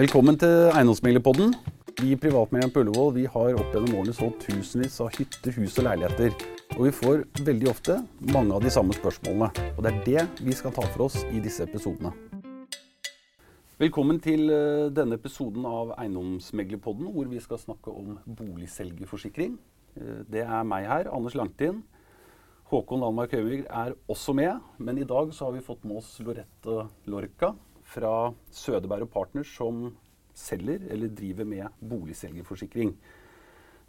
Velkommen til Eiendomsmeglerpodden. Vi i Privatmegleren på Ullevål har opp gjennom årene solgt tusenvis av hytter, hus og leiligheter. Og vi får veldig ofte mange av de samme spørsmålene. Og det er det vi skal ta for oss i disse episodene. Velkommen til eh, denne episoden av Eiendomsmeglerpodden, hvor vi skal snakke om boligselgerforsikring. Eh, Det er meg her, Anders Langtin. Håkon Landmark Høvig er også med, men i dag så har vi fått med oss Lorette Lorca fra Sødeberg og Partners, som selger eller driver med boligselgerforsikring.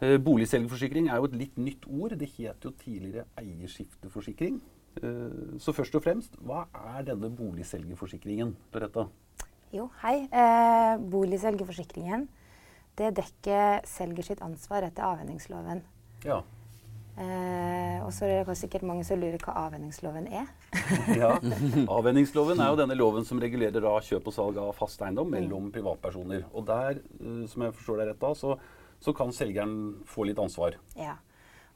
Eh, Boligselgerforsikring er jo et litt nytt ord. Det het jo tidligere eierskifteforsikring. Eh, Så først og fremst, hva er denne boligselgerforsikringen, Lorette? Jo, hei. Eh, boligselgerforsikringen det dekker selger sitt ansvar etter avhendingsloven. Ja. Eh, og så er det sikkert mange som lurer hva avhendingsloven er. ja. Avhendingsloven er jo denne loven som regulerer da kjøp og salg av fast eiendom mellom privatpersoner. Og der, eh, som jeg forstår deg rett da, så, så kan selgeren få litt ansvar. Ja.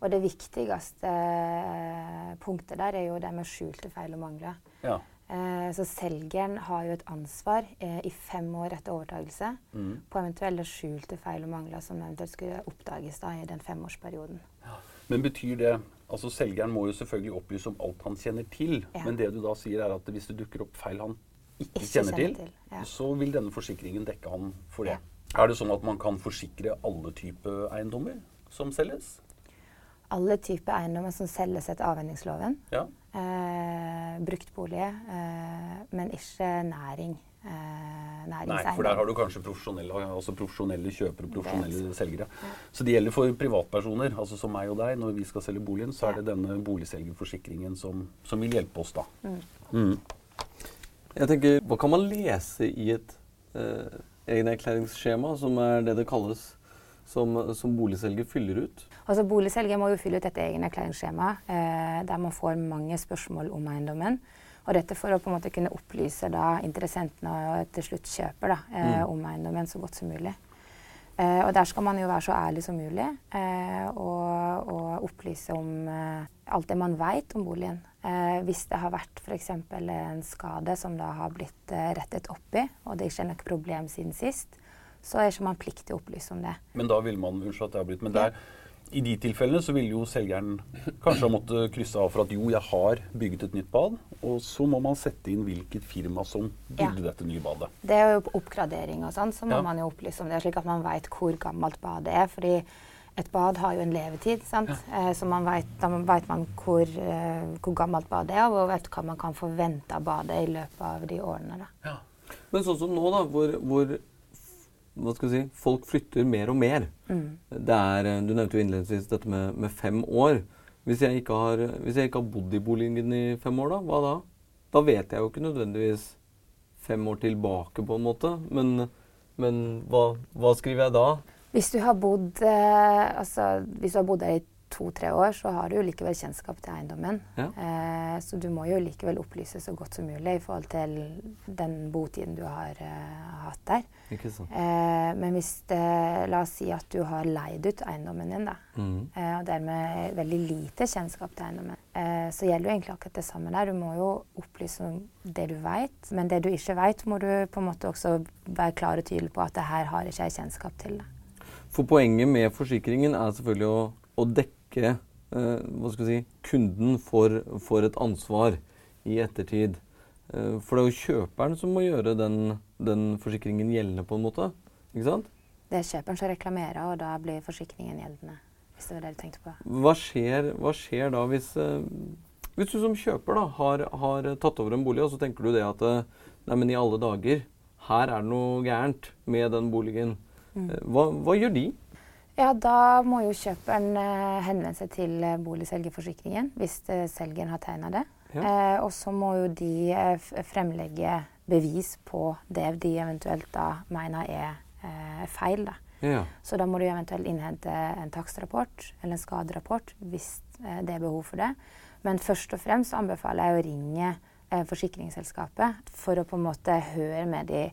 Og det viktigste eh, punktet der er jo det med skjulte feil og mangler. Ja. Eh, så selgeren har jo et ansvar eh, i fem år etter overtagelse Mm. på eventuelle skjulte feil og mangler som eventuelt skulle oppdages da i den femårsperioden. Men betyr det Altså Selgeren må jo selvfølgelig opplyse om alt han kjenner til. Ja. Men det du da sier er at hvis det dukker opp feil han ikke, Ikke kjenner, til, til, ja. så vil denne forsikringen dekke han for det. Ja. Er det sånn at man kan forsikre alle typer eiendommer som selges? Alle typer eiendommer som selges etter avhendingsloven, Ja. eh, bruktbolig, eh, men ikke næring. Eh, Nei, for der har du kanskje profesjonelle, altså profesjonelle kjøpere og profesjonelle Det selgere. Så det gjelder for privatpersoner, altså som meg og deg. Når vi skal selge boligen, så er det denne boligselgerforsikringen som, som vil hjelpe oss da. Mm. Mm. Jeg tenker, Hva kan man lese i et eh, egenerklæringsskjema, som er det det kalles, som, som boligselger fyller ut? Altså Boligselger må jo fylle ut et egenerklæringsskjema eh, der man får mange spørsmål om eiendommen. Og dette for å på en måte kunne opplyse da interessentene og til slutt kjøper da, eh, Mm. om eiendommen så godt som mulig. Eh, og der skal man jo være så ærlig som mulig eh, og, og opplyse om eh, alt det man vet om boligen. Eh, hvis det har vært f.eks. en skade som da har blitt eh, rettet opp i, og det ikke er noe problem siden sist, så er ikke man pliktig å opplyse om det. Men da vil man Unnskyld at jeg har blitt, men der, i de tilfellene så ville jo selgeren kanskje ha måttet krysse av for at jo, jeg har bygget et nytt bad, og så må man sette inn hvilket firma som bygde Ja. dette nye badet. Det er jo oppgradering og sånn, så må Ja. man jo opplyse om det, slik at man vet hvor gammelt badet er. Fordi et bad har jo en levetid, sant? Eh, så man vet, da veit man hvor, eh, hvor gammelt badet er, og vet hva man kan forvente av badet i løpet av de årene. Da. Men sånn som nå, da, hvor, hvor hva skal jeg si, folk flytter mer og mer. Mm. Det er, Du nevnte jo innledningsvis dette med, med fem år. Hvis jeg, har, hvis jeg ikke har bodd i boligen min i fem år, da, hva da? Da vet jeg jo ikke nødvendigvis fem år tilbake, på en måte. Men, men hva, hva skriver jeg da? Hvis du har bodd eh, altså, hvis du har bodd der i to-tre år, så har du jo likevel kjennskap til eiendommen. Ja. Eh, så du må jo likevel opplyse så godt som mulig i forhold til den botiden du har eh, hatt der. Ikke sant? Eh, men hvis det, la oss si at du har leid ut eiendommen din, da, mm. eh, og dermed veldig lite kjennskap til eiendommen, eh, så gjelder jo egentlig akkurat det samme der. Du må jo opplyse om det du vet, men det du ikke vet, må du på en måte også være klar og tydelig på at det her har ikke jeg kjennskap til. Da. For poenget med forsikringen er selvfølgelig å, å dekke eh, hva skal jeg si, kunden får, får et ansvar i ettertid. Eh, for det er jo kjøperen som må gjøre den, den forsikringen gjeldende, på en måte. Ikke sant? Det er kjøperen som reklamerer, og da blir forsikringen gjeldende. Hvis det var det du tenkte på. Hva skjer, hva skjer da hvis, eh, hvis du som kjøper da, har, har tatt over en bolig, og så tenker du det at Nei, men i alle dager, her er det noe gærent med den boligen. Mm. Hva, hva gjør de? Ja, da må jo kjøperen eh, henvende seg til eh, boligselgerforsikringen hvis eh, selgeren har tegna det. Ja. Eh, og så må jo de fremlegge bevis på det de eventuelt da mener er eh, feil. da. Ja. Så da må du eventuelt innhente en takstrapport eller en skaderapport hvis det er behov for det. Men først og fremst anbefaler jeg å ringe eh, forsikringsselskapet for å på en måte høre med de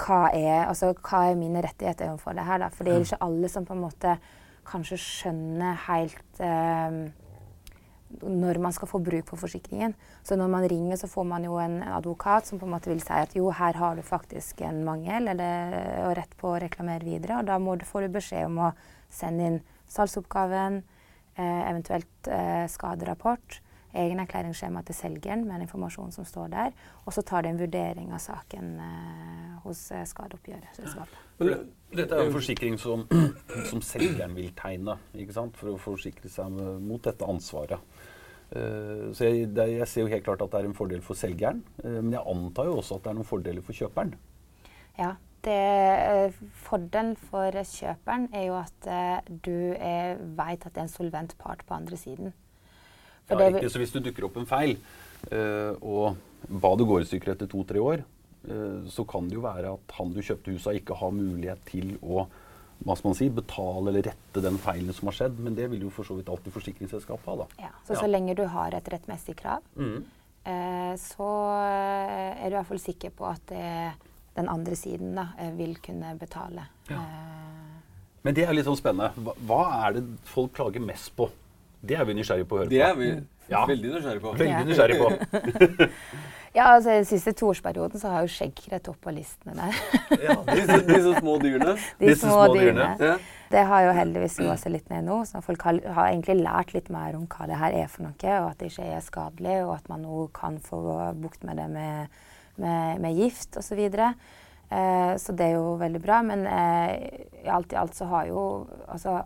hva er, altså, hva er mine rettigheter overfor det her. Da? For det er ikke alle som på en måte kanskje skjønner helt eh, når man skal få bruk for forsikringen. Så når man ringer, så får man jo en advokat som på en måte vil si at jo, her har du faktisk en mangel eller, og rett på å reklamere videre. Og da må du, får du beskjed om å sende inn salgsoppgaven, eh, eventuelt eh, skaderapport, egen erklæringsskjema til selgeren med den informasjonen som står der. Og så tar de en vurdering av saken eh, hos skadeoppgjøret. skadeoppgjørselskapet. Dette er jo en forsikring som, som selgeren vil tegne ikke sant? for å forsikre seg mot dette ansvaret. Uh, så jeg, det, jeg, ser jo helt klart at det er en fordel for selgeren, uh, men jeg antar jo også at det er noen fordeler for kjøperen. Ja, det, uh, Fordelen for kjøperen er jo at du vet at det er en solvent part på andre siden. For er ikke, så hvis du dukker opp en feil, og badet går i stykker etter to-tre år, Eh, så kan det jo være at han du kjøpte huset av, ikke har mulighet til å hva skal man si, betale eller rette den feilen som har skjedd. Men det vil jo for så vidt alltid forsikringsselskapet ha. da. Ja, Så ja. så lenge du har et rettmessig krav, mm. eh, så eh, er du i hvert fall sikker på at det, den andre siden da, eh, vil kunne betale. Ja. Men det er litt sånn spennende. Hva, hva, er det folk klager mest på? Det er vi nysgjerrige på å høre på. Det er vi ja. veldig nysgjerrige på. Veldig nysgjerrige på. Ja, altså Den siste toårsperioden så har jo skjeggkre opp på listene der. ja, disse, disse, små dyrene. De disse små, små dyrene. Ja. Det har jo heldigvis roa seg litt ned nå. så Folk har, har, egentlig lært litt mer om hva det her er for noe, og at det ikke er skadelig, og at man nå kan få bukt med det med, med, med gift osv. Så, videre. eh, så det er jo veldig bra. Men eh, i alt i alt så har jo altså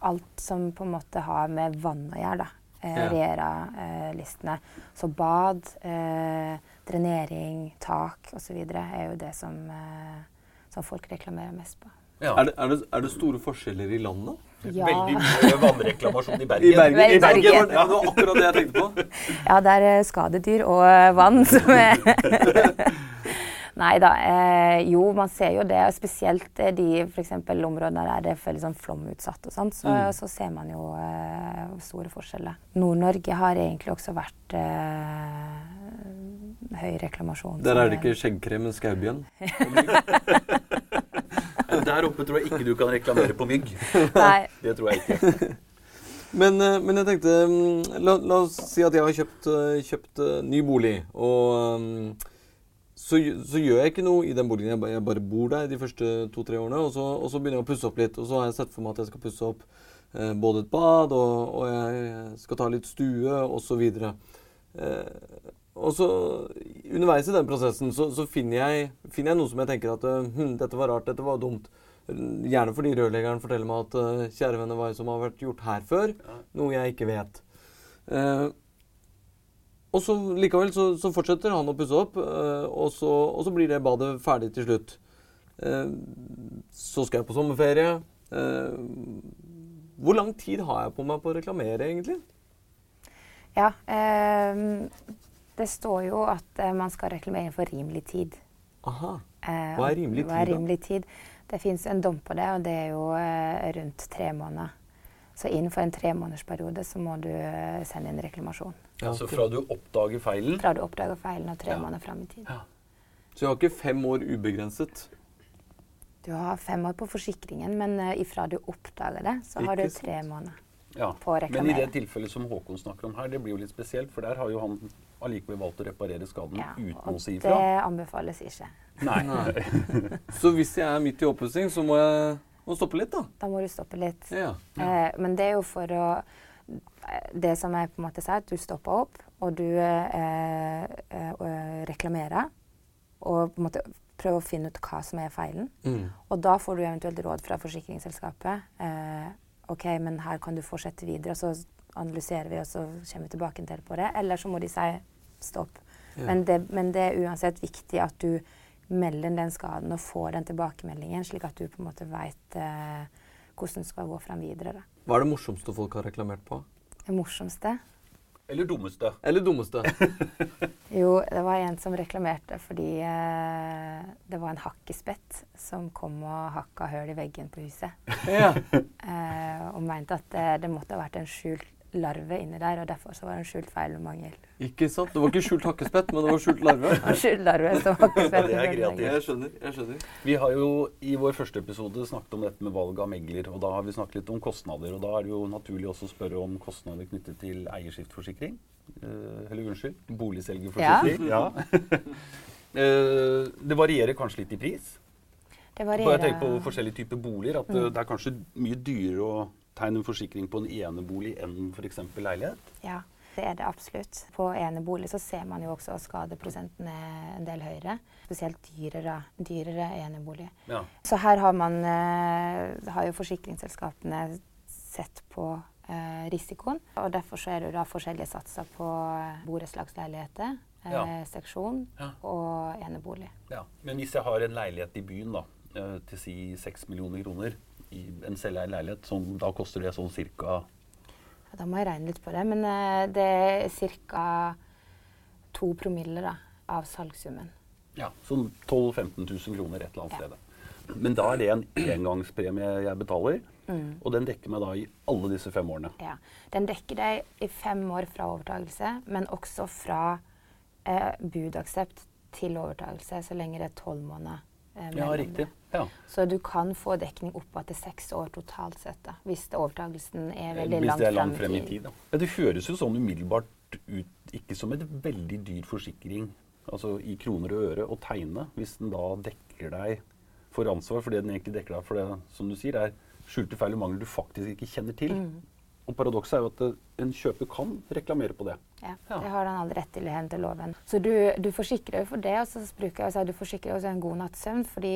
Alt som på en måte har med vann å gjøre, da eh, Rera-listene. Så bad, eh, drenering, tak osv. er jo det som, eh, som, folk reklamerer mest på. Ja. Er, det, er, det, er, det, store forskjeller i landet? Ja. Veldig mye vannreklamasjon i Bergen. I Bergen, I Bergen. Ja, det var akkurat det jeg tenkte på. ja, det er skadedyr og vann som er Nei da. Eh, jo, man ser jo det. og Spesielt eh, de for områdene der det er sånn flomutsatt og sånt, så, mm. så, ser man jo eh, store forskjeller. Nord-Norge har egentlig også vært eh, høy reklamasjon. Der er det ikke skjeggkrem, men skaubjørn? Der oppe tror jeg ikke du kan reklamere på mygg. Nei. Det tror jeg ikke. Men, eh, men, jeg tenkte mm, la, la, oss si at jeg har kjøpt, kjøpt ny bolig. Og mm, så, så, gjør jeg ikke noe i den boligen. Jeg bare, jeg bare bor der de første to-tre årene. Og så, og så, begynner jeg å pusse opp litt. Og så har jeg sett for meg at jeg skal pusse opp eh, både et bad, og, og, jeg skal ta litt stue, osv. Eh, og så underveis i den prosessen så, så finner, jeg, finner, jeg, noe som jeg tenker at hm, dette var rart, dette var dumt. Gjerne fordi rørleggeren forteller meg at uh, kjære venner, hva som har vært gjort her før? Noe jeg ikke vet. Uh, og så likevel så, så, fortsetter han å pusse opp, uh, og, så, og, så, blir det badet ferdig til slutt. Uh, så skal jeg på sommerferie. Uh, hvor lang tid har jeg på meg på å reklamere, egentlig? Ja, det står jo at man skal reklamere for rimelig tid. Aha. Hva er rimelig tid, Hva er rimelig tid? Det fins en dom på det, og det er jo rundt tre måneder. Så innenfor en tremånedersperiode så må du eh, sende inn reklamasjon. Ja, Så fra du oppdager feilen? Fra du oppdager feilen og tre ja. måneder fram i tid. Ja. Så du har ikke fem år ubegrenset? Du har fem år på forsikringen, men uh, ifra du oppdager det, så ikke har du tre måneder ja. på å reklamere. Men i det tilfellet som Håkon snakker om her, det blir jo litt spesielt, for der har jo han allikevel valgt å reparere skaden ja, uten å si ifra. Det anbefales ikke. Nei. Nei. så hvis jeg er midt i oppussing, så må jeg må stoppe litt, da. Da må du stoppe litt. Ja, ja. Eh, men det er jo for å Det som jeg på en måte sier, at du stopper opp, og du eh, eh, reklamerer. Og på en måte prøver å finne ut hva som er feilen. Mm. Og da får du eventuelt råd fra forsikringsselskapet. Eh, OK, men her kan du fortsette videre. Og så analyserer vi, og så kommer vi tilbake til på det. Eller så må de si stopp. Ja. Men, det, men det er uansett viktig at du melder den skaden og får den tilbakemeldingen, slik at du på en måte veit eh, hvordan skal jeg gå frem videre. Da. Hva er det morsomste folk har reklamert på? Det morsomste? Eller dummeste? Eller dummeste. jo, det var en som reklamerte fordi eh, det var en hakkespett som kom og hakka høl i veggen på huset. Ja. eh, og mente at det, det måtte ha vært en skjult larve inni der, og derfor så var det en skjult feil og mangel. Ikke sant? Det var ikke skjult hakkespett, men det var skjult larve. Skjult larve som var ikke Ja, det er greit. Jeg skjønner. jeg skjønner. Vi har jo i vår første episode snakket om dette med valg av megler, og da har vi snakket litt om kostnader. Og da er det jo naturlig også å spørre om kostnader knyttet til eierskiftforsikring. Eh, eller unnskyld, boligselgerforsikring. Ja. ja. det varierer kanskje litt i pris. Det Bare jeg tenker på forskjellige typer boliger. At mm. det er kanskje mye dyrere å tegne en forsikring på en enebolig enn f.eks. leilighet. Ja, det er det absolutt. På enebolig så ser man jo også at skadeprosenten er en del høyere. Spesielt dyrere, dyrere enebolig. Ja. Så her har man eh, har jo forsikringsselskapene sett på eh, risikoen. Og derfor så er det jo da forskjellige satser på eh, borettslagsleiligheter, Ja. seksjon Ja. og enebolig. Ja. Men hvis jeg har en leilighet i byen da, til si 6 millioner kroner i en selveid leilighet, som da koster det sånn cirka Ja, Da må jeg regne litt på det, men uh, det er ca. to promille da, av salgssummen. ja, sånn 12 000-15 000 kroner et eller annet Ja. sted. Men da er det en engangspremie jeg betaler, Mm. og den dekker meg da i alle disse fem årene. Ja. Den dekker deg i fem år fra overtakelse, men også fra eh, budaksept til overtakelse, så lenge det er tolv måneder. Eh, Ja, riktig. Ja. Så du kan få dekning opp til seks år totalt sett, da, hvis overtakelsen er veldig Hvis langt, det er langt frem i tid. Da. Ja, det høres jo sånn umiddelbart ut, ikke som et veldig dyr forsikring, altså i kroner og øre, å tegne, hvis den da dekker deg for ansvar for det den egentlig dekker deg for det, som du sier, er skjulte feil og mangler du faktisk ikke kjenner til. Mm. Og paradokset er jo at en kjøper kan reklamere på det. Ja, Ja. Det har han all rett til i henhold til loven. Så du, du forsikrer jo for det, og så bruker jeg å si at du forsikrer også en god natts søvn. fordi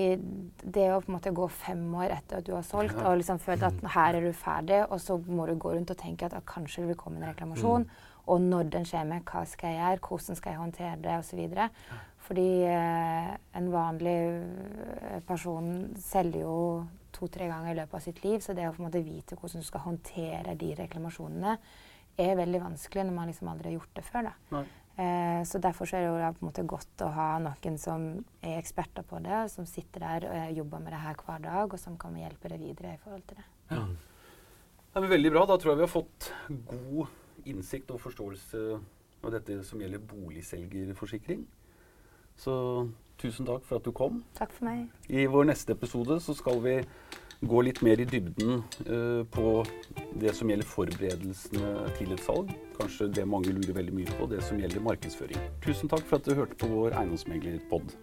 det å på en måte gå fem år etter at du har solgt, Ja. og liksom føle at her er du ferdig, og så må du gå rundt og tenke at ah, kanskje det vil komme en reklamasjon, og når den skjer med, hva skal jeg gjøre, hvordan skal jeg håndtere det, osv. Fordi eh, en vanlig eh, person selger jo to-tre ganger i løpet av sitt liv, så det å på en måte vite hvordan du skal håndtere de reklamasjonene, er veldig vanskelig når man liksom aldri har gjort det før. Da. Eh, så derfor så er det jo på en måte godt å ha noen som er eksperter på det, som sitter der og eh, jobber med det her hver dag, og som kan hjelpe deg videre i forhold til det. Ja. Det er veldig bra. Da tror jeg vi har fått god innsikt og forståelse av dette som gjelder boligselgerforsikring. Så tusen takk for at du kom. Takk for meg. I vår neste episode så skal vi gå litt mer i dybden uh, på det som gjelder forberedelsene til et salg. Kanskje det mange lurer veldig mye på, det som gjelder markedsføring. Tusen takk for at du hørte på vår eiendomsmeglerpod.